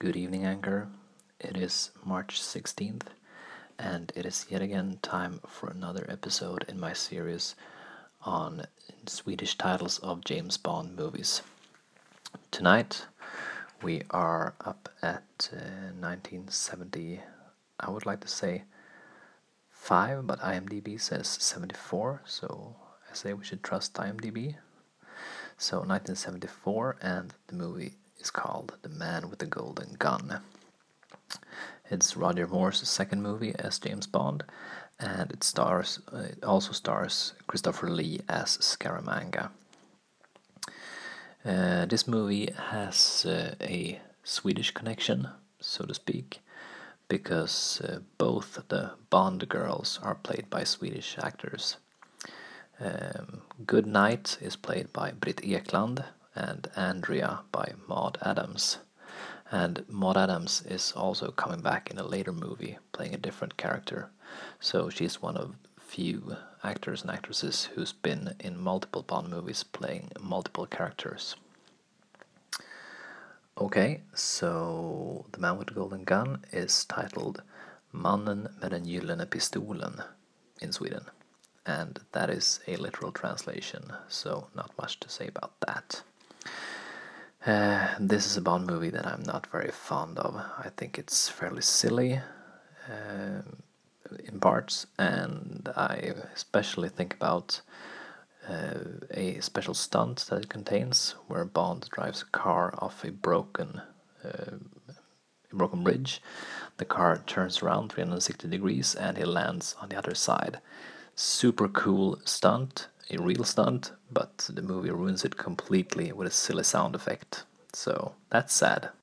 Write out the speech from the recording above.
Good evening, Anchor. It is March 16th, and it is yet again time for another episode in my series on Swedish titles of James Bond movies. Tonight, we are up at uh, 1970, I would like to say 5, but IMDb says 74, so I say we should trust IMDb. So 1974, and the movie is called The Man with the Golden Gun. It's Roger Moore's second movie as James Bond, and it stars it also stars Christopher Lee as Scaramanga. Uh, this movie has uh, a Swedish connection, so to speak, because uh, both the Bond girls are played by Swedish actors. Um, Goodnight is played by Britt Ekland, and Andrea by Maud Adams. And Maud Adams is also coming back in a later movie, playing a different character. So she's one of few actors and actresses who's been in multiple Bond movies playing multiple characters. Okay, so The Man with the Golden Gun is titled Mannen med den gyllene pistolen in Sweden. And that is a literal translation, so not much to say about that. Uh, this is a Bond movie that I'm not very fond of. I think it's fairly silly uh, in parts, and I especially think about uh, a special stunt that it contains, where Bond drives a car off a broken, uh, a broken bridge. The car turns around 360 degrees, and he lands on the other side. Super cool stunt a real stunt, but the movie ruins it completely with a silly sound effect. So that's sad.